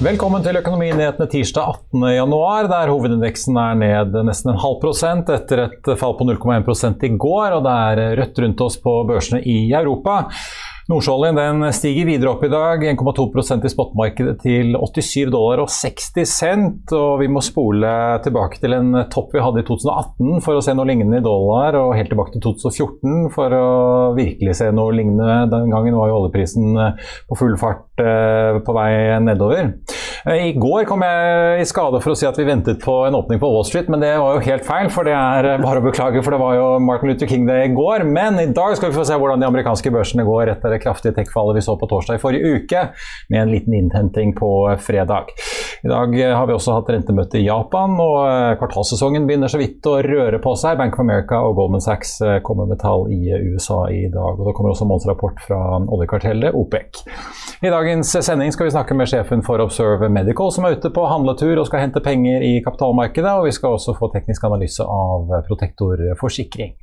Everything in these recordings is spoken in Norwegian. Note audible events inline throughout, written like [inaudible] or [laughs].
Velkommen til Økonominyhetene tirsdag 18.1, der hovedindeksen er ned nesten en halv prosent etter et fall på 0,1 i går, og det er rødt rundt oss på børsene i Europa. Nordsjøoljen den stiger videre opp i dag, 1,2% i spotmarkedet til 87 dollar og 60 cent. Og vi må spole tilbake til en topp vi hadde i 2018 for å se noe lignende i dollar, og helt tilbake til 2014 for å virkelig se noe lignende. Den gangen var jo oljeprisen på full fart eh, på vei nedover. Eh, I går kom jeg i skade for å si at vi ventet på en åpning på Wall Street, men det var jo helt feil. For det er bare å beklage, for det var jo Martin Luther King Day i går. Men i dag skal vi få se hvordan de amerikanske børsene går etter det kraftige tech-fallet vi så på torsdag i forrige uke, med en liten innhenting på fredag. I dag har vi også hatt rentemøte i Japan, og kvartalsesongen kvartalssesongen begynner så vidt å røre på seg. Bank of America og Goldman Sachs eh, kommer med tall i USA i dag. og Det kommer også månedsrapport fra oljekartellet OPEC. I dagens sending skal vi snakke med sjefen for Observe Medical, som er ute på handletur og skal hente penger i kapitalmarkedet. Og vi skal også få teknisk analyse av Protektor forsikring.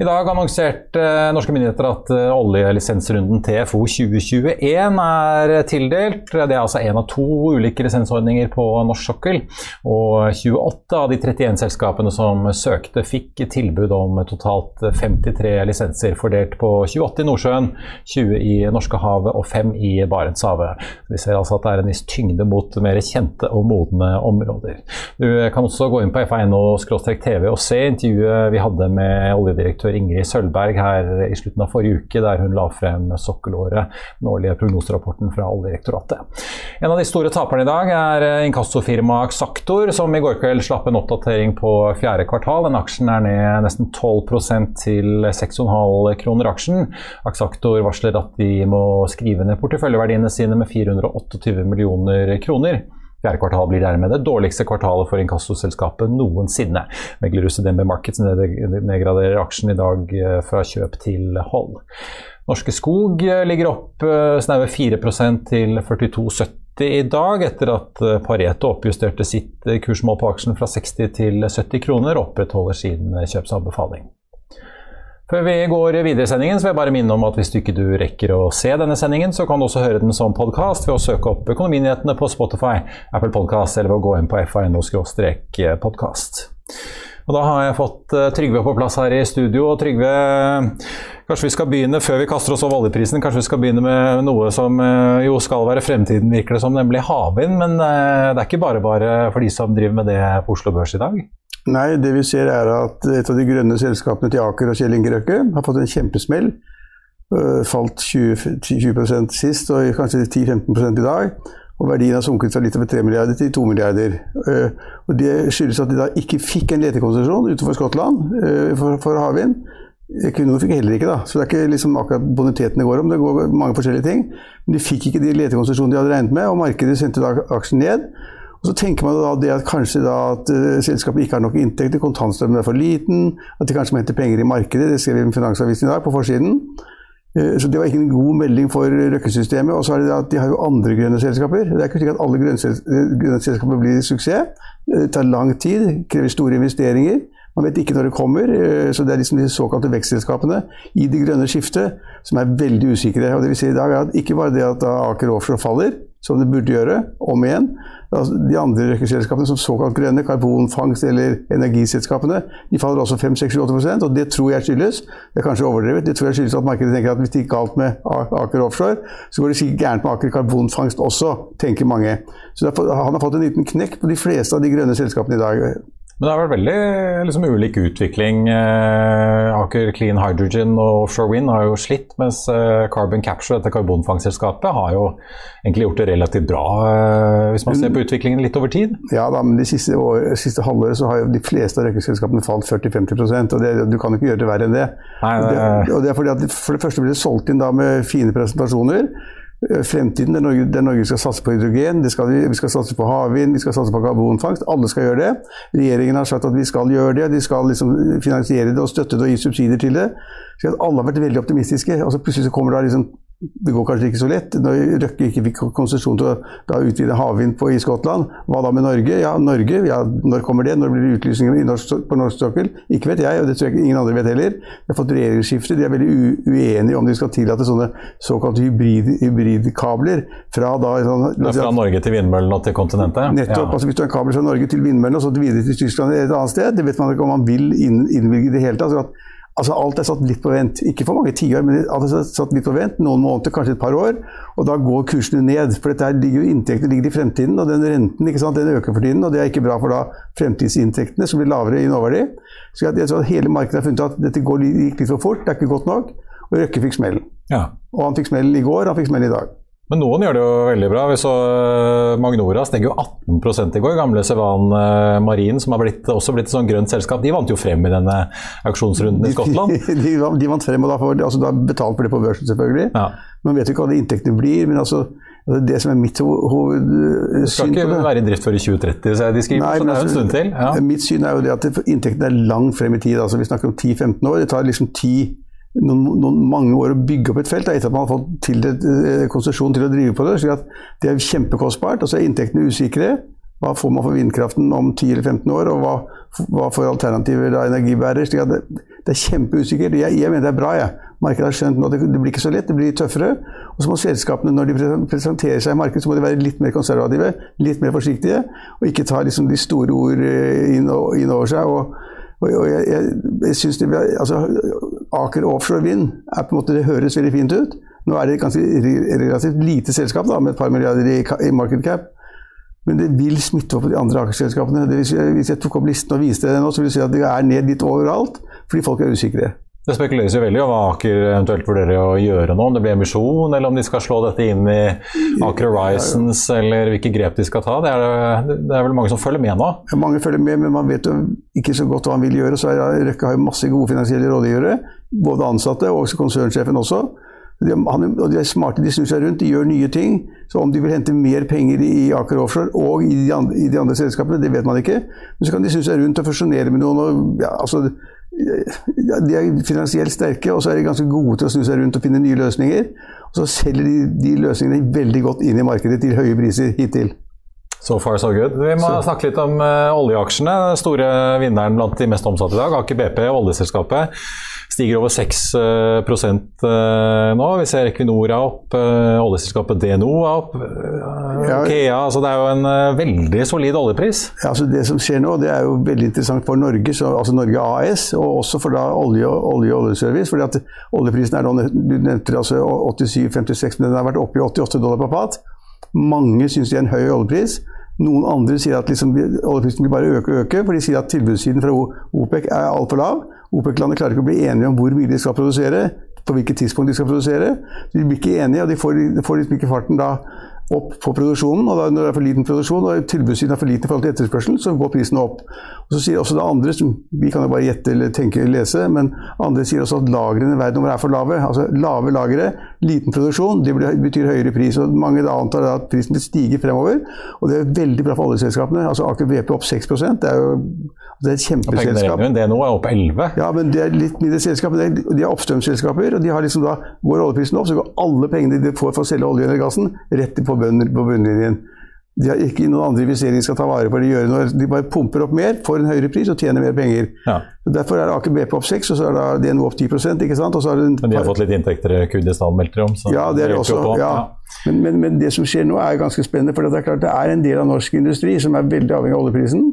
I dag annonserte norske myndigheter at uh, oljelisensrunden TFO 2021 er tildelt. Det er altså én av to ulike lisensordninger på norsk sokkel. Og 28 av de 31 selskapene som søkte, fikk tilbud om totalt 53 lisenser, fordelt på 28 i Nordsjøen, 20 i Norskehavet og 5 i Barentshavet. Vi ser altså at det er en viss tyngde mot mer kjente og modne områder. Du kan også gå inn på fa.no-tv og se intervjuet vi hadde med oljedirektør redaktør Ingrid Sølvberg her i slutten av forrige uke, der hun la frem sokkelåret, den årlige prognoserapporten fra Oljedirektoratet. En av de store taperne i dag er inkassofirmaet Xactor, som i går kveld slapp en oppdatering på fjerde kvartal. Den aksjen er ned nesten 12% til 6,5 kroner aksjen. Xactor varsler at de må skrive ned porteføljeverdiene sine med 428 millioner kroner. Fjerde kvartal blir dermed det dårligste kvartalet for inkassoselskapet noensinne. Meglerhuset DNB Markets nedgraderer aksjen i dag eh, fra kjøp til hold. Norske Skog eh, ligger opp eh, snaue 4% til 42,70 i dag, etter at Pareto oppjusterte sitt kursmål på aksjen fra 60 til 70 kroner, opprettholder sin kjøpsanbefaling. Før vi går videre i sendingen, så vil jeg bare minne om at hvis du ikke du rekker å se denne sendingen, så kan du også høre den som podkast ved å søke opp Økonominyhetene på Spotify, Apple Podcast eller ved å gå inn på fano-podkast. Og Da har jeg fått uh, Trygve på plass her i studio. og Trygve, kanskje vi skal begynne, før vi kaster oss over oljeprisen, kanskje vi skal begynne med noe som uh, jo skal være fremtiden, virker det som, nemlig havvind. Men uh, det er ikke bare bare for de som driver med det på Oslo Børs i dag? Nei, det vi ser er at et av de grønne selskapene til Aker og Kjell Inge Røkke har fått en kjempesmell. Uh, falt 20, 20 sist, og kanskje 10-15 i dag. Og verdien har sunket fra litt over 3 milliarder til 2 milliarder. Uh, og Det skyldes at de da ikke fikk en letekonsesjon utenfor Skottland uh, for, for havvind. Equinor fikk heller ikke, da. Så det er ikke liksom akkurat boniteten det går om. Det går mange forskjellige ting. Men de fikk ikke de letekonsesjonene de hadde regnet med, og markedet sendte da aksjen ned. Og Så tenker man da det at kanskje da at uh, selskapet ikke har nok inntekter, kontantstrømmen er for liten, at de kanskje må hente penger i markedet. Det skrev vi i Finansavisen i dag, på forsiden. Uh, så det var ikke en god melding for Røkke-systemet. Og så er det at de har jo andre grønne selskaper. Det er ikke slik at alle grønne, grønne selskaper blir suksess. Det tar lang tid, krever store investeringer. Man vet ikke når det kommer. Så det er liksom de såkalte vekstselskapene i det grønne skiftet som er veldig usikre. Og det vi ser i dag er at Ikke bare det at Aker Offshore faller, som det burde gjøre, om igjen. Altså, de andre røkkeselskapene, som såkalt grønne, karbonfangst eller energiselskapene, de faller også 5-6-8% og det tror jeg skyldes det er kanskje overdrevet, det tror jeg skyldes at markedet tenker at hvis det gikk galt med Aker Offshore, så går det sikkert gærent med Aker karbonfangst også, tenker mange. Så han har fått en liten knekk på de fleste av de grønne selskapene i dag. Men det har vært veldig liksom, ulik utvikling. Eh, Aker Clean Hydrogen og Offshore Wind har jo slitt, mens eh, Carbon Capture, dette karbonfangstselskapet, har jo egentlig gjort det relativt bra, eh, hvis man ser på utviklingen litt over tid? Ja da, men de siste, år, siste halvåret så har jo de fleste av røykeselskapene falt 40-50% og det, du kan jo ikke gjøre det verre enn det. Nei, det og det er fordi at For det første blir det solgt inn da med fine presentasjoner. Fremtiden der Norge, der Norge, skal satse på hydrogen, skal vi, vi, skal satse på havvind, vi skal satse på karbonfangst. Alle skal gjøre det. Regjeringen har sagt at vi skal gjøre det. De skal liksom finansiere det og støtte det og gi subsidier til det. Så alle har vært veldig optimistiske. og så Plutselig så kommer da liksom det går kanskje ikke så lett. Når Røkke ikke fikk konsesjon til å utvide havvind på, i Skottland, hva da med Norge? Ja, Norge, ja, når kommer det? Når blir det utlysninger på norsk sokkel? Ikke vet jeg, og det tror jeg ingen andre vet heller. De har fått regjeringsskifte. De er veldig uenige om de skal tillate sånne såkalte hybrid, hybridkabler fra da sånn, Fra Norge til vindmøllene og til kontinentet? Nettopp. Ja. altså Hvis du har en kabel fra Norge til vindmøllene og så videre til Tyskland eller et annet sted, det vet man ikke om man vil innvilge i det hele tatt. Altså Altså Alt er satt litt på vent. Ikke for mange tiår, men alt er satt litt på vent. Noen måneder, kanskje et par år. Og da går kursene ned. For dette ligger inntektene ligger i fremtiden, og den renten ikke sant, den øker for tiden. Og det er ikke bra for da fremtidsinntektene, som blir lavere i nåverdi. Så jeg tror at hele markedet har funnet at dette gikk litt for fort, det er ikke godt nok. Og Røkke fikk smellen. Ja. Og han fikk smellen i går, han fikk smellen i dag. Men noen gjør det jo veldig bra. Vi så eh, Magnora steg jo 18 i går. Gamle Sevan eh, Marin, som har blitt, også blitt et sånn grønt selskap, de vant jo frem i denne auksjonsrunden i Skottland. [laughs] De, de, de vant frem, og da, for, altså, da betalt for det på børsen, selvfølgelig. Ja. Man vet jo ikke hva de inntektene blir. men altså altså, det som er mitt hovedsyn Det skal ikke være i drift før i 2030, så de skriver, Nei, så det er en altså, stund til. Ja. Mitt syn er jo det at inntektene er langt frem i tid. altså Vi snakker om 10-15 år. Det tar liksom 10 noen, noen, mange år å bygge opp et felt da, etter at man har fått tildelt eh, konsesjon til å drive på det. slik at Det er kjempekostbart, og så er inntektene usikre. Hva får man for vindkraften om 10 eller 15 år, og hva, hva får alternativer da energibærer? slik at det, det er kjempeusikkert. Jeg, jeg, mener det er bra. Jeg. Markedet har skjønt nå det, det blir ikke så lett, det blir tøffere. Og så må selskapene, når de presenterer seg i markedet, så må de være litt mer konservative, litt mer forsiktige, og ikke ta liksom, de store ord eh, inn over seg. og og jeg, jeg, jeg synes det, altså, Aker Offshore Vind er på en måte, det høres veldig fint ut. Nå er det et ganske relativt lite selskap da, med et par milliarder i, i market cap. Men det vil smitte opp på de andre aksjeselskapene. Hvis jeg, tok opp listen og viste det nå, så vil jeg si at det er ned litt overalt, fordi folk er usikre. Det spekuleres jo veldig om hva Aker eventuelt vurderer å gjøre nå. Om det blir emisjon, eller om de skal slå dette inn i Aker Horizons, eller hvilke grep de skal ta. Det er, det er vel mange som følger med nå? Mange følger med, men man vet jo ikke så godt hva han vil gjøre. Så Røkke har jo masse gode finansielle rådgivere, både ansatte og konsernsjefen også. De, han, de er smarte, de snur seg rundt, de gjør nye ting. Så om de vil hente mer penger i Aker Offshore og i de andre, i de andre selskapene, det vet man ikke. Men så kan de snu seg rundt og fusjonere med noen. Og, ja, altså, de er finansielt sterke, og så er de ganske gode til å snu seg rundt og finne nye løsninger. Og så selger de de løsningene veldig godt inn i markedet til høye priser hittil. So far, so good. Vi må så. snakke litt om uh, oljeaksjene. Store vinneren blant de mest omsatte i dag, Aker BP, oljeselskapet stiger over 6 uh, nå. Vi ser Equinor er opp, uh, oljeselskapet DNO er opp. Uh, Okea, altså det er jo en veldig solid oljepris. Ja, altså Det som skjer nå, det er jo veldig interessant for Norge, så, altså Norge AS, og også for da olje og oljeservice. fordi at oljeprisen er nå, du nevnte altså 87-56, men den har vært oppe i 88 dollar på fat. Mange syns det er en høy oljepris. Noen andre sier at liksom, oljeprisen vil bare øke og øke, for de sier at tilbudssiden fra OPEC er altfor lav. OPEC-landet klarer ikke å bli enige om hvor mye de skal produsere, på hvilket tidspunkt de skal produsere. De blir ikke enige, og de får, de får liksom ikke farten da opp på produksjonen. og da, Når det er for liten produksjon og tilbudssiden er for liten i forhold til etterspørselen, så går prisen opp. Og Så sier også det andre, som vi kan jo bare gjette eller tenke eller lese, men andre sier også at lagrene verden over er for lave. Altså Lave lagre, liten produksjon, det betyr høyere pris. og Mange antar at prisen vil stige fremover. Og det er veldig bra for oljeselskapene. altså Aker BP opp 6% det er jo det er et kjempeselskap. Det nå er opp 11 Ja, men det er litt mindre selskap. De er oppstrømsselskaper, og de har liksom da, går oljeprisen opp, så går alle pengene de får for å selge oljen eller gassen, rett på, bunnen, på bunnlinjen. De har ikke noen andre investeringer skal ta vare på De, gjør noe. De bare pumper opp mer, får en høyere pris og tjener mer penger. Ja. Derfor er Aker BP opp 6, og så er da DNO opp 10% ikke sant? Og så har det en Men de har fått litt inntekter Kurdistan melder om. Så ja, det er det også. Ja. Men, men, men det som skjer nå, er ganske spennende. For det er klart det er en del av norsk industri som er veldig avhengig av oljeprisen.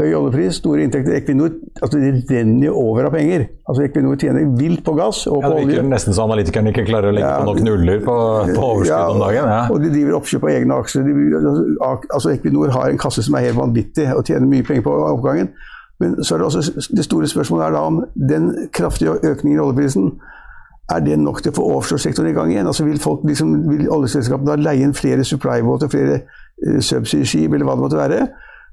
Høy oljepris, store inntekter. Equinor altså de renner jo over av penger. Altså Equinor tjener vilt på gass og Ja, på det olje. nesten så analytikerne ikke klarer å legge Ja. på nok nuller på, på overskudd om dagen. Ja. Og de driver oppkjøp av egne aksjer. Altså, altså Equinor har en kasse som er helt vanvittig og tjener mye penger på oppgangen. Men så er det også det store spørsmålet er da om den kraftige økningen i oljeprisen er det nok til å få offshoresektoren i gang igjen? Altså Vil folk liksom, vil oljeselskapene da leie inn flere supply-båter, flere uh, subsea-skip eller hva det måtte være?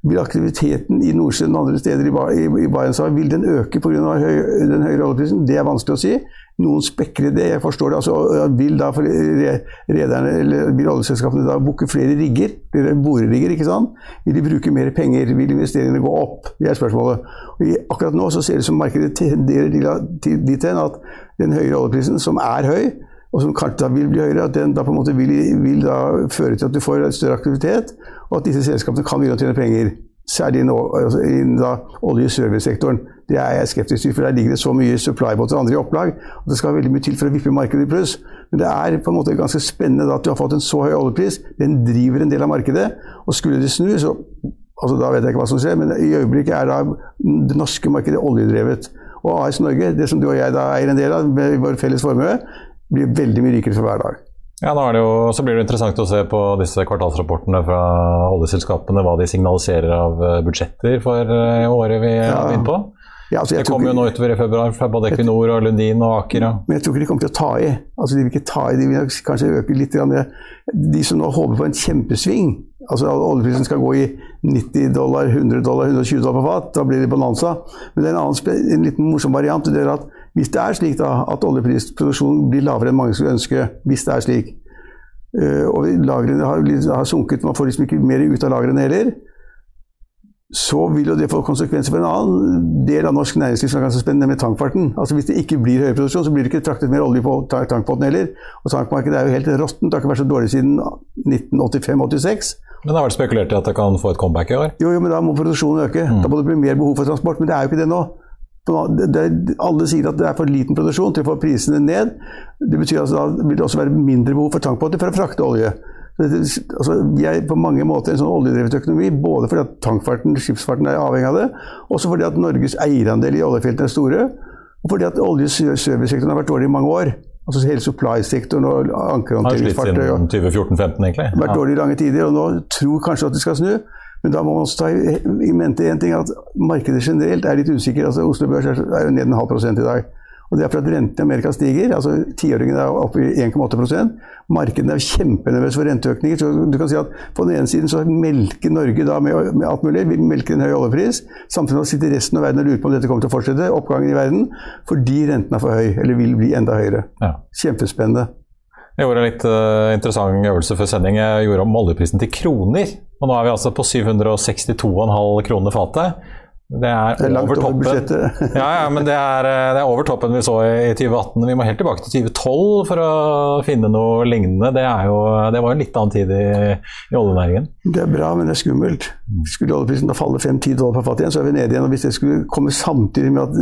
Vil aktiviteten i Nordsjøen og andre steder i, Ba- i, i Barentshavet vil den øke pga. Høy, den høyere oljeprisen? Det er vanskelig å si. Noen spekrer det, jeg forstår det. Altså, vil da rederne, eller vil oljeselskapene da booke flere rigger? Borerigger, ikke sant? Vil de bruke mer penger? Vil investeringene gå opp? Det er spørsmålet. Og akkurat nå så ser det ut som markedet tenderer dit hen at den høyere oljeprisen, som er høy, og som kanskje da vil bli høyere, at den da på en måte vil, vil føre til at du får større aktivitet, og at disse selskapene kan begynne å tjene penger. Særlig altså innen olje- og servicesektoren. Det er jeg skeptisk til, for der ligger det så mye supply-båter og andre i opplag. og Det skal veldig mye til for å vippe markedet i pluss. Men det er på en måte ganske spennende da, at du har fått en så høy oljepris. Den driver en del av markedet. Og skulle det snu, så altså Da vet jeg ikke hva som skjer, men i øyeblikket er da det norske markedet oljedrevet. Og AS Norge, det som du og jeg da eier en del av, med vår felles formue, blir veldig mye rikere for hver dag. Ja, nå er det jo, Så blir det interessant å se på disse kvartalsrapportene fra oljeselskapene, hva de signaliserer av eh, budsjetter for eh, året vi er Ja. inne på. Ja, altså, Det kommer jo nå utover i februar fra både Equinor og Lundin og Aker. Ja. Men jeg tror ikke de kommer til å ta i. Altså, de vil ikke ta i, de vil kanskje øke litt. De som nå håper på en kjempesving, altså oljeprisen skal gå i 90 dollar, 100 dollar, 120 dollar på fat, da blir det bonanza. Men det er en, annen, en liten morsom variant. Det er at hvis det er slik da, at oljeprisproduksjonen blir lavere enn mange skulle ønske, hvis det er slik, eh, og lagrene har, har sunket, man får liksom ikke mer ut av lagrene heller, så vil jo det få konsekvenser for en annen del av norsk næringsliv som er ganske spennende, nemlig tankfarten. Altså Hvis det ikke blir høyere produksjon, så blir det ikke traktet mer olje på ta- tankbåten heller. Og tankmarkedet er jo helt råttent, det har ikke vært så dårlig siden 1985-86. Men det har vært spekulert i at det kan få et comeback i år. Jo, jo, men da må produksjonen øke. Da må det bli mer behov for transport, men det er jo ikke det nå. Alle sier at det er for liten produksjon til å få prisene ned. Det betyr altså da vil det også være mindre behov for tankbåter for å frakte olje. Altså, vi er på mange måter en sånn oljedrevet økonomi, både fordi at tankfarten, skipsfarten er avhengig av det, også fordi at Norges eierandel i oljefeltene er store, og fordi at olje- og servicesektoren har vært dårlig i mange år. Altså hele supply-sektoren og Har slitt siden 2014-2015, egentlig. vært dårlig i lange tider, og nå tror kanskje at det skal snu. Men da må man også ta i mente en ting, at markedet generelt er litt usikker. Altså Oslo Børs er jo ned en halv prosent i dag. Og det er fordi rentene i Amerika stiger. altså Tiåringen er oppe i 1,8% Markedene er kjempenervøse for renteøkninger. så du kan si at På den ene siden så melker Norge da med, med alt mulig. Vi melker en høy oljepris. Samtidig sitter resten av verden og lurer på om dette kommer til å fortsette, oppgangen i verden, fordi renten er for høy, eller vil bli enda høyere. Ja. Kjempespennende. Jeg gjorde en litt uh, interessant øvelse før sending. Jeg gjorde om oljeprisen til kroner. Og nå er vi altså på 762,5 kroner fatet. Det er, Det er over toppen. ja, ja, men det er, eh, det er over toppen vi så i, i 2018. Vi må helt tilbake til 2012 for å finne noe lignende. Det, er jo, det var jo en litt annen tid i, i oljenæringen. Det er bra, men det er skummelt. Skulle oljeprisen da falle 5-10 dollar per fat igjen, så er vi nede igjen. Og hvis det skulle komme samtidig med at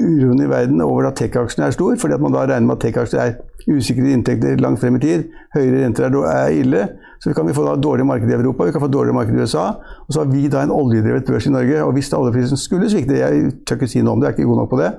uroen i verden over at tech-aksjene er stor, fordi at man da regner med at tech-aksjer er usikre inntekter langt frem i tid, høyere renter er, er ille, så kan vi få dårlig marked i Europa, vi kan få dårlig marked i USA, og så har vi da en oljedrevet børs i Norge. Og hvis da oljeprisen skulle svikte, jeg tør ikke si noe om det, jeg er ikke god nok på det,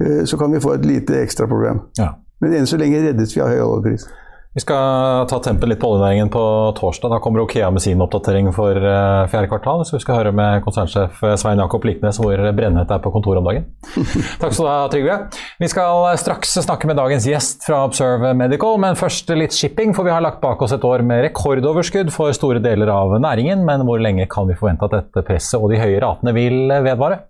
eh, så kan vi få et lite ekstra problem. Ja. Men enn så lenge reddes vi av høy oljepris. Vi skal ta tempen litt på oljenæringen på torsdag. Da kommer Okea med sin oppdatering for eh, fjerde kvartal. Så vi skal høre med konsernsjef eh, Svein Jakob Liknes hvor brennhett er på kontoret om dagen. [laughs] Takk skal du ha, Trygve. Vi skal straks snakke med dagens gjest fra Observe Medical, men først litt shipping. For vi har lagt bak oss et år med rekordoverskudd for store deler av næringen. Men hvor lenge kan vi forvente at dette presset og de høye ratene vil vedvare?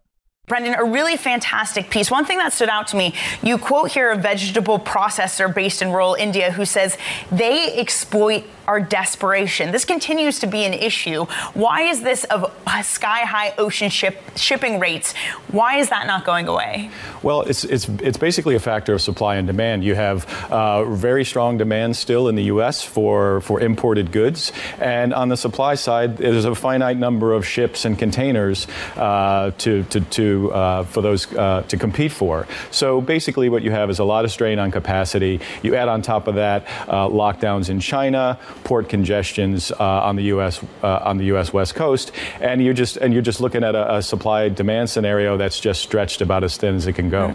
Brendan, a really fantastic piece. One thing that stood out to me, you quote here a vegetable processor based in rural India who says they exploit our desperation. This continues to be an issue. Why is this of sky high ocean ship shipping rates? Why is that not going away? Well, it's it's it's basically a factor of supply and demand. You have uh, very strong demand still in the U.S. for for imported goods, and on the supply side, there's a finite number of ships and containers uh, to to, to uh, for those uh, to compete for. So basically, what you have is a lot of strain on capacity. You add on top of that uh, lockdowns in China, port congestions uh, on the U.S. Uh, on the U.S. West Coast, and you're just and you're just looking at a, a supply demand scenario that's just stretched about as thin as it can go.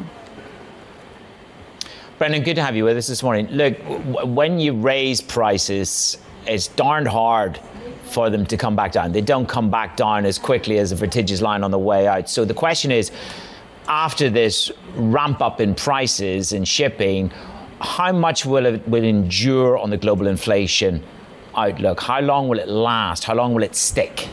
Brendan, good to have you with us this morning. Look, when you raise prices, it's darned hard for them to come back down. They don't come back down as quickly as a vertiginous line on the way out. So the question is, after this ramp up in prices and shipping, how much will it will endure on the global inflation outlook? How long will it last? How long will it stick?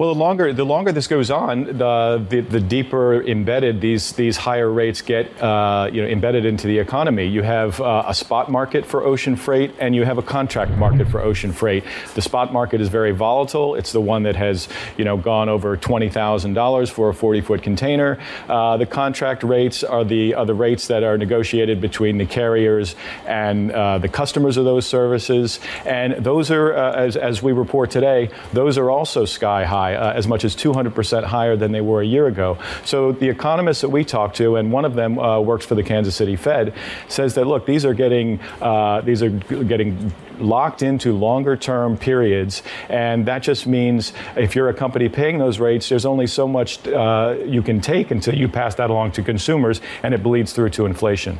Well, the longer the longer this goes on, the the, the deeper embedded these these higher rates get, uh, you know, embedded into the economy. You have uh, a spot market for ocean freight, and you have a contract market for ocean freight. The spot market is very volatile. It's the one that has, you know, gone over twenty thousand dollars for a forty foot container. Uh, the contract rates are the are the rates that are negotiated between the carriers and uh, the customers of those services, and those are, uh, as as we report today, those are also sky high uh, as much as 200% higher than they were a year ago. So the economists that we talked to, and one of them uh, works for the Kansas City Fed, says that look, these are getting uh, these are getting locked into longer term periods, and that just means if you're a company paying those rates, there's only so much uh, you can take until you pass that along to consumers, and it bleeds through to inflation.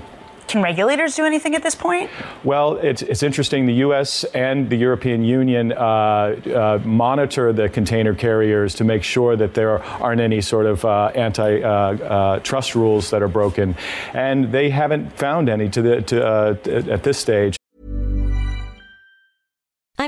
Can regulators do anything at this point? Well, it's, it's interesting. The U.S. and the European Union uh, uh, monitor the container carriers to make sure that there aren't any sort of uh, antitrust uh, rules that are broken, and they haven't found any to the to, uh, at this stage.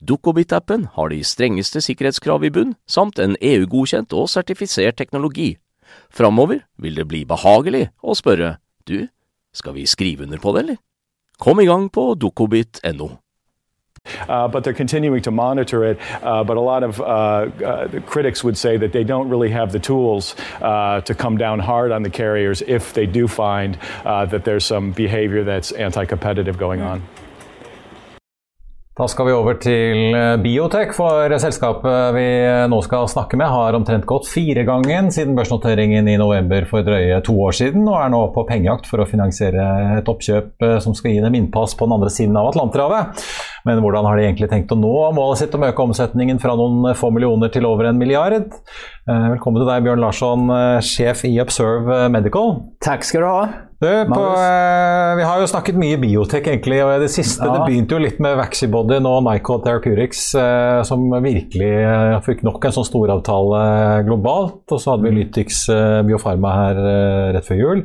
Dukkobit-appen har de strengeste sikkerhetskrav i bunn, samt en EU-godkjent og sertifisert teknologi. Framover vil det bli behagelig å spørre du, skal vi skrive under på det, eller? Kom i gang på dukkobit.no. Uh, but they're continuing to monitor it. Uh, but a lot of uh, uh critics would say that they don't really have the tools uh, to come down hard on the carriers if they do find uh, that there's some behavior that's anti competitive going on. Da skal vi over til eh, Biotech, for selskapet vi nå skal snakke med har omtrent gått firegangen siden børsnoteringen i november for drøye to år siden, og er nå på pengejakt for å finansiere et oppkjøp eh, som skal gi dem innpass på den andre siden av Atlanterhavet. Men hvordan har de egentlig tenkt å nå målet sitt om å øke omsetningen fra noen få millioner til over en milliard? Eh, velkommen til deg, Bjørn Larsson, sjef i Observe Medical. Takk skal du ha. Du, på, uh, vi har jo snakket mye biotek, egentlig. og Det siste, ja. det begynte jo litt med Vaxibody, og Nyco Therapeutics, som virkelig fikk nok en sånn storavtale globalt. Og så hadde vi Lytix Biofarma her rett før jul.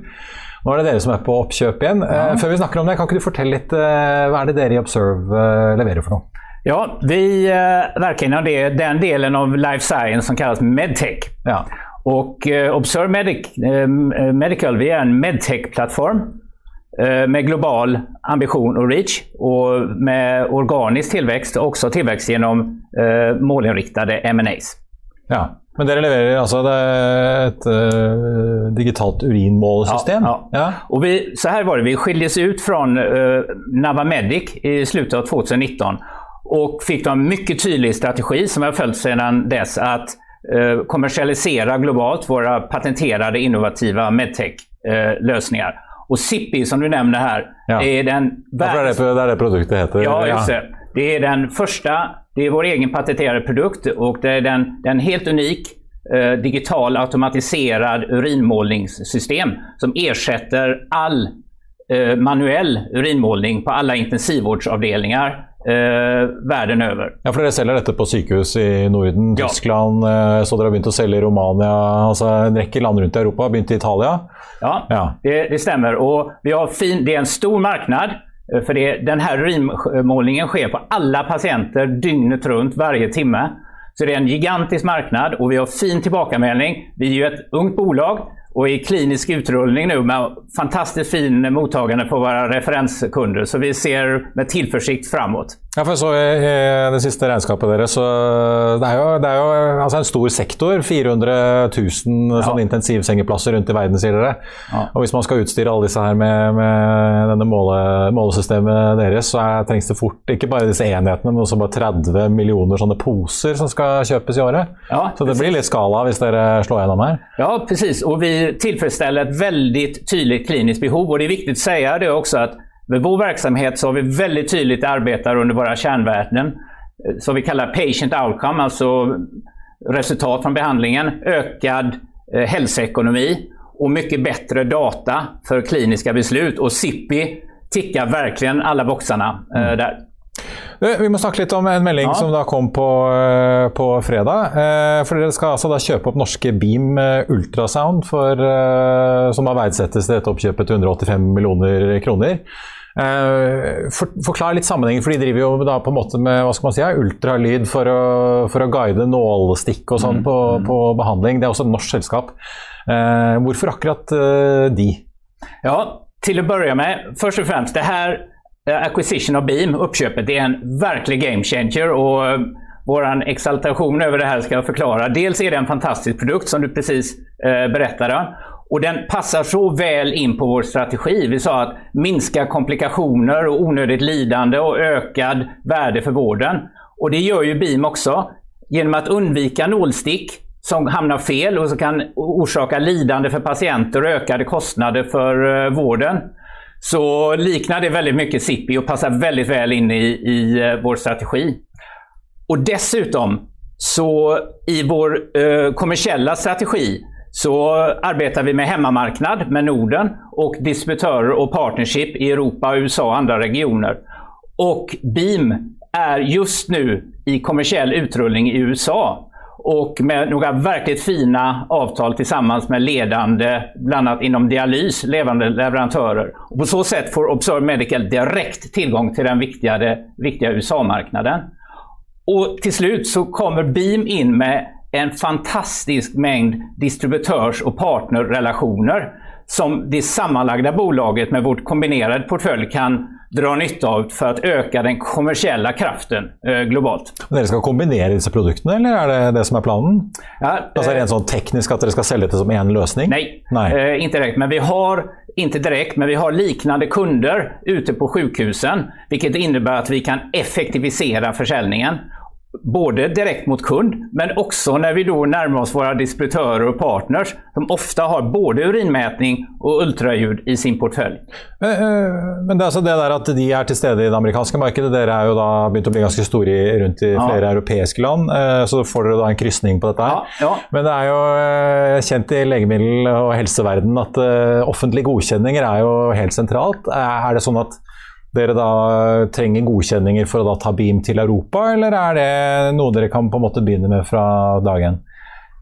Nå er det dere som er på oppkjøp igjen. Ja. før vi snakker om det, kan ikke du fortelle litt hva er det dere i Observe leverer for noe? Ja, vi verker verkar inom det, den delen av life science som kalles medtech. Ja. Och eh, Observe Medic, eh, Medical, vi er en medtech-plattform eh, med global ambition og reach og med organisk tillväxt og også tillväxt gjennom eh, målinriktade M&As. ja. Men dere leverer altså det et uh, digitalt urinmålesystem? Ja, ja. Och vi, så her var det, vi skildes ut fra uh, Navamedic i slutet av 2019 og fikk då en mye tydelig strategi som har följt siden dess at uh, kommersialisere globalt våre patenterte, innovative Medtech-løsninger. Uh, og Zippy som du nevner her, Ja. er den Ja, for det, er det, det er det produktet heter? Ja, just det. Det er den första, det är vår egen patenterade produkt och det är den, den helt unik eh, digital automatiserad urinmålningssystem som ersätter all eh, manuell urinmålning på alla intensivvårdsavdelningar eh, världen över. Ja, for Dere selger dette på sykehus i Norden, Ja. Tyskland, eh, så dere har begynt å selge i Romania. altså En rekke land rundt i Europa. Begynt i Italia. Ja, Ja. Det, det stämmer. Och vi har fin, det är en stor marknad. Eh, För det, den här urinmålningen sker på alla patienter dygnet runt, varje timme. Så det är en gigantisk marknad och vi har fin tillbakamelding. Vi är ju ett ungt bolag och i klinisk utrullning nu med fantastiskt fin mottagande på våra referenskunder. Så vi ser med tillförsikt framåt. Ja, for jeg så i det siste regnskapet deres, så det er jo, det er jo altså en stor sektor. 400 000 sånne intensivsengeplasser rundt i verden, sier dere. Ja. Og hvis man skal utstyre alle disse her med, med denne måle, målesystemet deres, så er, trengs det fort ikke bare disse enhetene, men også bare 30 millioner sånne poser som skal kjøpes i året. Ja, så det blir litt skala hvis dere slår gjennom her. Ja, precis. Og vi tilfredsstiller et veldig tydelig klinisk behov. Og det er viktig å si det også att med vår verksamhet så har vi väldigt tydligt arbetar under våra kärnvärden. eh, Som vi kallar patient outcome, alltså resultat från behandlingen, ökad eh, hälsoekonomi och mycket bättre data för kliniska beslut. Och Sippi tickar verkligen alla boxarna eh, där. Vi må snakke litt om en melding Ja. som da kom på, eh, på fredag. Eh, For dere skal altså da kjøpe opp norske Beam Ultrasound, for, som da verdsettes til dette oppkjøpet til 185 millioner kroner. Eh, For, forklar litt sammenhengen, for de driver jo da på en måte med hva skal man si, ultralyd for å, for å guide nålestikk og sånn på, på behandling. Det er også et norsk selskap. Eh, Hvorfor akkurat eh, de? Ja, til å begynne med, først og fremst det här eh, acquisition av Beam, oppkjøpet, det er en virkelig game changer. og vår våran exaltation över det här ska jag förklara. Dels är det en fantastisk produkt som du precis eh, berättade. Och den passar så väl in på vår strategi. Vi sa att minska komplikationer och onödigt lidande och ökad värde för vården. Och det gör ju BIM också. Genom att undvika nålstick som hamnar fel och som kan orsaka lidande för patienter och ökade kostnader för eh, vården. Så liknar det väldigt mycket SIPI och passar väldigt väl in i, i eh, vår strategi. Och dessutom så i vår eh, kommersiella strategi så arbetar vi med hemmamarknad med Norden och distributörer och partnership i Europa, USA och andra regioner. Och Beam är just nu i kommersiell utrullning i USA och med några verkligt fina avtal tillsammans med ledande, bland annat inom dialys, levande leverantörer. Och på så sätt får Observe Medical direkt tillgång till den viktiga, viktiga USA-marknaden. Och till slut så kommer Beam in med en fantastisk mängd distributörs och partnerrelationer som det sammanlagda bolaget med vårt kombinerade portfölj kan dra nytte av for å øke den kommersiella kraften eh, globalt. Dere skal kombinere disse produktene, eller er det det som er planen? Ja, Altså eh, Rent sånn teknisk at dere skal selge dette som én løsning? Nei, nei. Eh, ikke direkt. Men vi har, ikke direkt, men vi har liknande kunder ute på sjukhusen. Vilket innebär at vi kan effektivisere försäljningen. Både direkt mot kund, men också när vi då närmar oss våra distributörer och partners som ofta har både urinmätning och ultraljud i sin portfölj. Eh, eh, Men det er altså det der at de er til stede i det amerikanske markedet. Dere er jo da begynt å bli ganske store i, rundt i Ja. flere europeiske land, eh, så får dere da en krysning på dette her. Ja, ja. Men det er jo eh, kjent i legemiddel- og helseverden at offentlige godkjenninger er jo helt sentralt. Er det sånn at dere da trenger godkjenninger for å da ta Beam til Europa, eller er det noe dere kan på en måte begynne med fra dag én?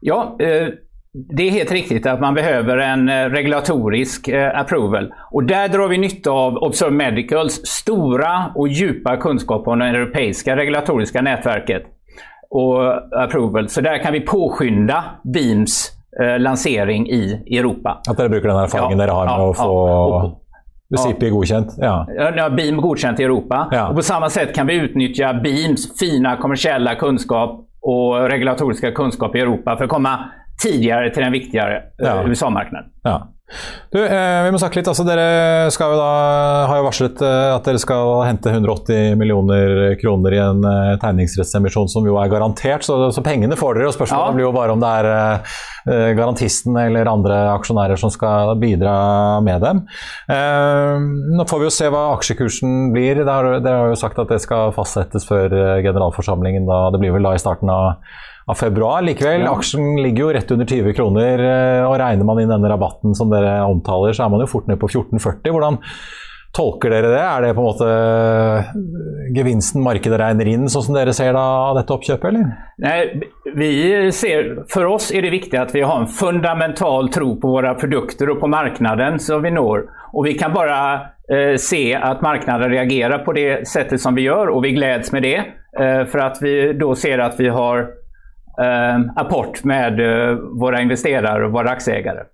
Ja, eh, det er helt riktig at man behøver en eh, regulatorisk eh, approval. Og Der drar vi nytte av Observe Medicals stora og djupa kunnskap om det europeiske regulatoriske nettverket og approval. Så der kan vi påskynda Beams lansering i Europa. At dere bruker den erfaringen Ja, dere har med ja, å få ja. Godkjent? Ja. Ja, har Beam godkänt i Europa. Ja. Och på samma sätt kan vi utnyttja Beams fina kommersiella kunskap och regulatoriska kunskap i Europa för att komma tidigare till den viktigare eh, Ja. USA-marknaden. Ja. Du, eh, vi må snakke litt. altså Dere skal jo da, har jo varslet eh, at dere skal hente 180 millioner kroner i en eh, tegningsrettsemisjon som jo er garantert, så, så pengene får dere. og Spørsmålet Ja. blir jo bare om det er eh, eh, garantisten eller andre aksjonærer som skal bidra med dem. Eh, nå får vi jo se hva aksjekursen blir. Det har, dere har jo sagt at det skal fastsettes før eh, generalforsamlingen. da, Det blir vel da i starten av av februar. Likevel, aksjen ligger jo rett under 20 kroner, eh, og regner man inn denne rabatten som dere omtaler, så er man jo fort ned på 14,40. Hvordan tolker dere det? Er det på en måte eh, gevinsten markedet regner inn, sånn som dere ser da av dette oppkjøpet, eller? Nei, vi ser, for oss er det viktig at vi har en fundamental tro på våre produkter og på marknaden som vi når. Og vi kan bare eh, se at marknaden reagerer på det settet som vi gjør, og vi gledes med det. Eh, for at vi da ser at vi har apport med eh, investerere og våre aksjeeiere. aktieägare.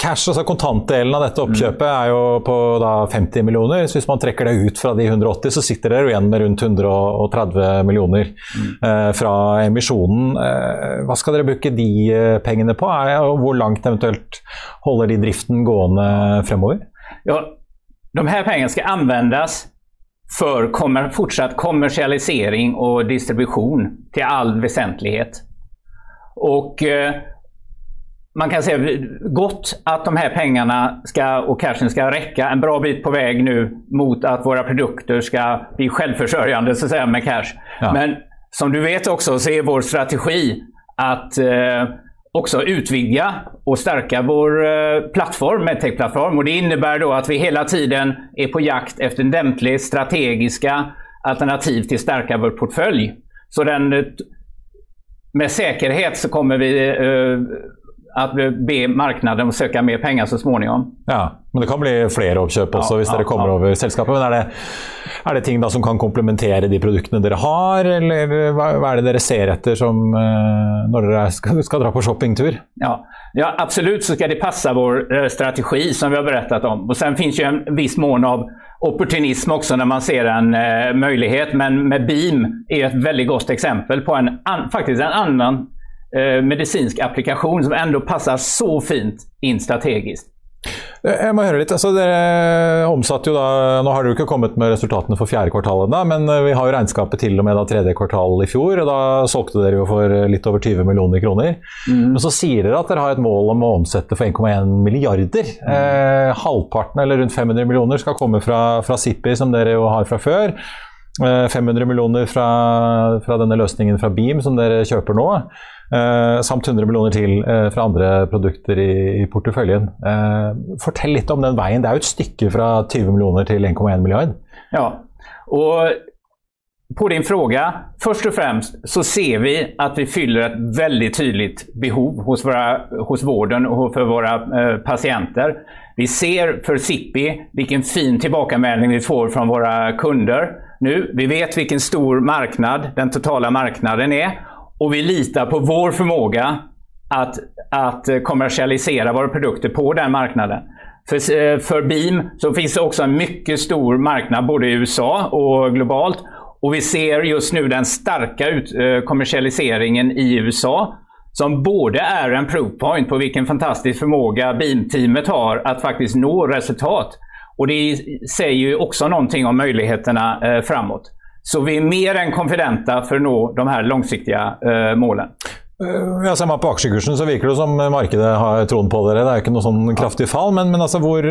Cash, altså kontantdelen av dette oppkjøpet, er jo på da 50 millioner. Så hvis man trekker det ut fra de 180, så sitter dere igjen med rundt 130 millioner eh, fra emisjonen. Eh, hva skal dere bruke de eh, pengene på? Og hvor langt eventuelt holder de driften gående fremover? Ja, de her pengene skal användas för kommer, fortsatt kommersialisering och distribution till all väsentlighet. Och eh, man kan säga gott att de här pengarna ska, och cashen ska räcka en bra bit på väg nu mot att våra produkter ska bli självförsörjande så att säga, med cash. Ja. Men som du vet också så är vår strategi att eh, också utvidga och stärka vår eh, plattform, medtech-plattform. Och det innebär då att vi hela tiden är på jakt efter lämpliga strategiska alternativ till att stärka vår portfölj. Så den, eh, med säkerhet så kommer vi eh, att be marknaden söka mer penger så småningom. Ja, Men det kan bli flere oppkjøp også Ja, hvis dere kommer ja. over selskapet. Men er det, er det ting som kan komplementere de produktene dere har, eller hva, hva er det dere ser etter som, eh, når dere skal, skal dra på shoppingtur? Ja, ja, absolut så skal det passe vår eh, strategi som vi har berettet om. Og Sen finnes det en viss mån av opportunism også når man ser en uh, mulighet, Men med Beam er et veldig godt eksempel på en an, faktisk en annan eh, medicinsk applikasjon som ändå passar så fint inn strategisk. Jeg må høre litt, altså Dere omsatte jo da Nå har dere jo ikke kommet med resultatene for fjerde kvartal ennå, men eh, vi har jo regnskapet til og med da tredje kvartal i fjor. og Da solgte dere jo for litt over 20 millioner kroner. Men så sier dere at dere har et mål om å omsette for 1,1 milliarder. Eh, halvparten, eller rundt 500 millioner, skal komme fra, fra som dere jo har fra før. Eh, 500 millioner fra, fra denne løsningen fra Beam, som dere kjøper nå. Eh, samt 100 millioner til eh, fra andre produkter i, i porteføljen. Eh, fortell litt om den veien. Det er jo et stykke fra 20 millioner til 1,1 milliard. Ja, og på din fråga. først og fremst så ser vi at vi fyller et veldig tydligt behov hos, våra, hos vården og for våre eh, patienter. Vi ser for Sippi vilken fin tilbakemelding vi får fra våre kunder nu. Vi vet vilken stor marknad den totala marknaden är och vi litar på vår förmåga att, att eh, kommersialisera våra produkter på den marknaden. För, eh, för Beam så finns det också en mycket stor marknad både i USA och globalt. Och vi ser just nu den starka ut, eh, kommersialiseringen i USA som både är en proof point på vilken fantastisk förmåga Beam-teamet har att faktiskt nå resultat. Och det säger ju också någonting om möjligheterna eh, framåt. Så vi är mer än konfidenta för att nå de här långsiktiga eh, målen. Eh, Ja, Ser man på aksjekursen, så virker det som markedet har troen på dere. Det er jo ikke noe sånn kraftig fall, men, men altså hvor,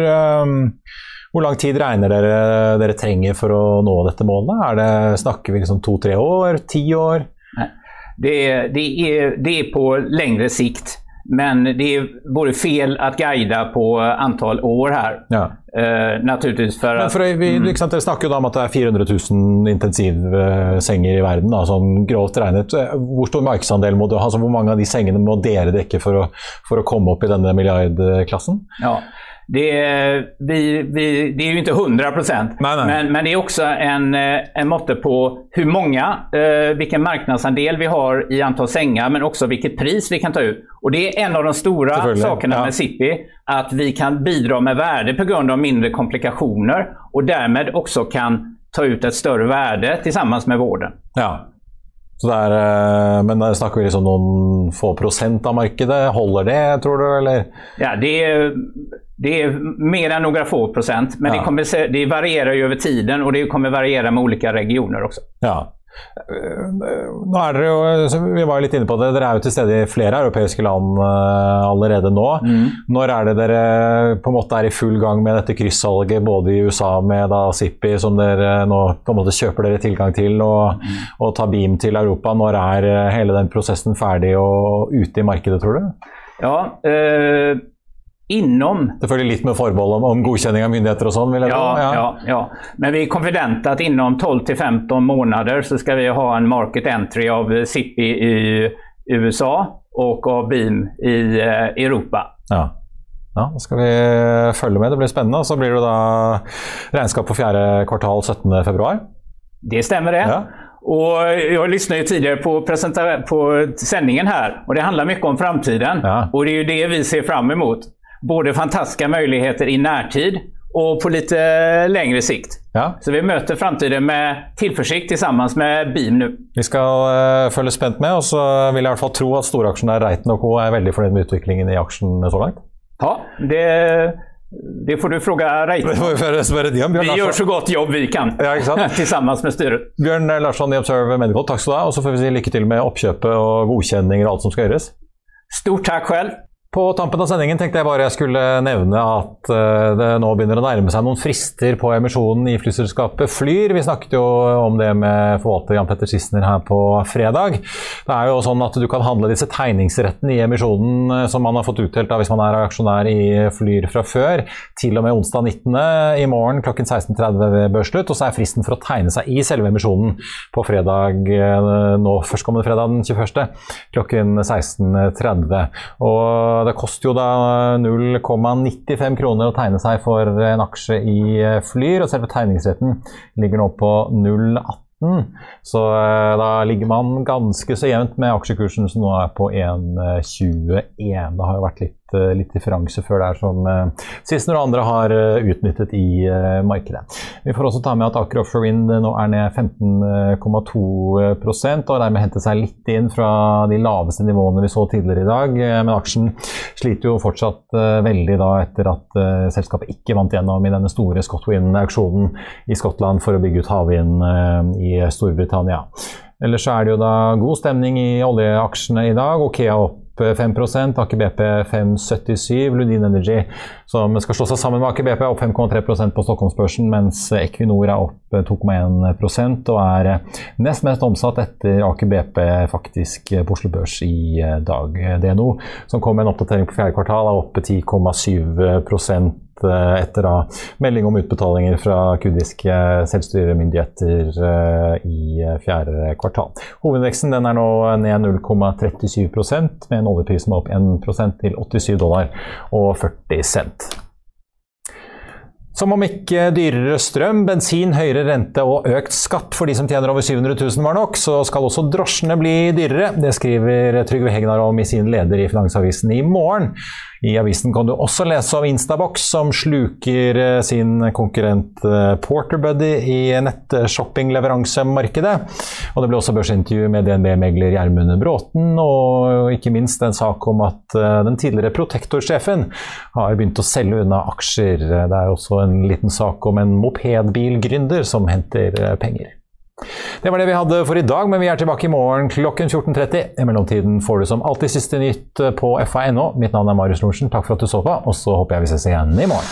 hvor lang tid regner dere dere trenger for å nå dette målet? Er det, snakker vi liksom to-tre år? Ti år? Det det, er, det er, på lengre sikt. Men det er både fel å guida på antall år her. Ja. Uh, naturligvis for at, for, vi, mm. Dere snakker jo da om at det er 400 000 intensivsenger i verden, da, sånn grovt regnet. Hvor stor markedsandel må du ha? Altså, hvor mange av de sengene må dere dekke for å, for å komme opp i denne milliardklassen? Ja. Det är, vi, vi, det är ju inte 100 procent, men, men det är också en, eh, en måtte på hur många, eh, vilken marknadsandel vi har i antal sängar, men också vilket pris vi kan ta ut. Och Det är en av de stora sakerna ja. med Sippi, att vi kan bidra med värde på grund av mindre komplikationer och därmed också kan ta ut ett större värde tillsammans med vården. Ja. Så det er, eh, men der snakker vi liksom noen få prosent av markedet. Holder det, tror du? Eller? Ja, det er, det er mer enn noen få prosent. Men ja. det, kommer, det varierer jo over tiden, og det kommer variera med olika regioner også. Ja. Nå er dere jo, Vi var litt inne på det, dere er jo til stede i flere europeiske land uh, allerede nå. Mm. Når er det dere på en måte er i full gang med dette kryssalget både i USA med da Zippy, som dere nå på en måte kjøper dere tilgang til, og, mm. og tar Beam til Europa? Når er eh, hele den prosessen ferdig og ute i markedet, tror du? Ja, øh Innom Selvfølgelig litt med forbehold om, om godkjenning av myndigheter og sånn? vil jeg ja, ja. ja, ja. Men vi er konfidente at innom 12-15 måneder så skal vi ha en market entry av Zippy i USA og av Beam i eh, Europa. Ja. Ja, Da skal vi følge med. Det blir spennende. Og så blir det da regnskap for fjerde kvartal 17.2. Det stemmer, det. Ja. Og jeg lyssnade tidligere på, på sendingen her og det handler mye om framtiden. Ja. Og det er jo det vi ser fram emot både fantastiske muligheter i nærtid og på litt lengre sikt. Ja. Så vi møter framtiden med tilforsikt sammen med Beam nå. Vi skal uh, følge spent med, og så vil jeg i hvert fall tro at storaksjonær Reiten og Co. er veldig fornøyd med utviklingen i aksjen så langt. Ja, det, det får du spørre Reiten. Vi gjør så godt jobb vi kan ja, [laughs] sammen med styret. Bjørn Larsson i Observe Medical, takk skal du ha. Og så får vi si lykke til med oppkjøpet og godkjenninger og alt som skal gjøres. Stort takk selv. På tampen av sendingen tenkte jeg bare jeg skulle nevne at eh, det nå begynner å nærme seg noen frister på emisjonen i flyselskapet Flyr. Vi snakket jo om det med forvalter Jan Petter Sissener her på fredag. Det er jo sånn at du kan handle disse tegningsrettene i emisjonen eh, som man har fått utdelt hvis man er aksjonær i Flyr fra før, til og med onsdag 19. i morgen klokken 16.30 ved børsslutt. Og så er fristen for å tegne seg i selve emisjonen på fredag eh, nå førstkommende fredag den 21. klokken 16.30. Og det koster jo da 0,95 kroner å tegne seg for en aksje i eh, Flyr, og selve tegningsretten ligger nå på 0,18. Så eh, da ligger man ganske så jevnt med aksjekursen som nå er på 1,21. Det har jo vært litt Eh, litt differanse før det er som uh, Sissener og andre har uh, utnyttet i markedet. Vi får også ta med at Aker Offshore Wind nå er ned 15,2 og dermed hentet seg litt inn fra de laveste nivåene vi så tidligere i dag. Men aksjen sliter jo fortsatt veldig da etter at selskapet ikke vant gjennom i denne store Scotwind-auksjonen i Skottland for å bygge ut havvind i Storbritannia. Ellers er det jo da god stemning i oljeaksjene i dag. Okea opp 5 Aker BP 5,77. Lundin Energy, som skal slå seg sammen med Aker BP, er opp 5,3% på Stockholmsbørsen, mens Equinor er opp 2,1% og er nest mest omsatt etter Aker BP faktisk på Oslo Børs i dag. DNO, som kom med en oppdatering på fjerde kvartal, er oppe 10,7 Eh, etter da melding om utbetalinger fra kurdiske selvstyremyndigheter eh, i eh, fjerde kvartal. Hovedveksten er nå ned 0,37% med en oljepris som er opp 1% til 87 dollar og 40 cent. Som om ikke dyrere strøm, bensin, høyere rente og økt skatt for de som tjener over 700 000 var nok, så skal også drosjene bli dyrere. Det skriver Trygve Hegnar om i sin leder i Finansavisen i morgen. I avisen kan du også lese om Instabox, som sluker eh, sin konkurrent eh, Porterbuddy i nettshoppingleveransemarkedet. Og det ble også børsintervju med DNB-megler Gjermund Bråten, og ikke minst en sak om at eh, den tidligere Protektor-sjefen har begynt å selge unna aksjer. Det er også en liten sak om en mopedbilgründer som henter penger. Det var det vi hadde for i dag, men vi er tilbake i morgen klokken 14.30. I mellomtiden får du som alltid siste nytt på fa.no. Mitt navn er Marius Lorentzen. Takk for at du så på, og så håper jeg vi ses igjen i morgen.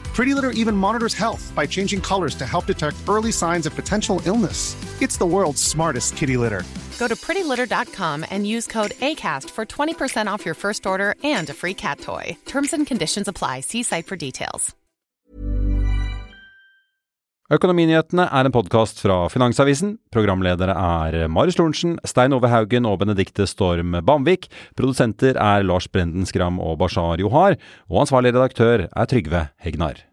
Pretty Litter even monitors health by changing colors to help detect early signs of potential illness. It's the world's smartest kitty litter. Go to prettylitter.com and use code ACAST for 20% off your first order and a free cat toy. Terms and conditions apply. See site for details. Økonominyhetene er en podkast fra Finansavisen. Programledere er Marius Lorentzen, Stein Ove Haugen og Benedikte Storm Bamvik. Produsenter er Lars Brenden Skram og Bashar Johar. Og ansvarlig redaktør er Trygve Hegnar.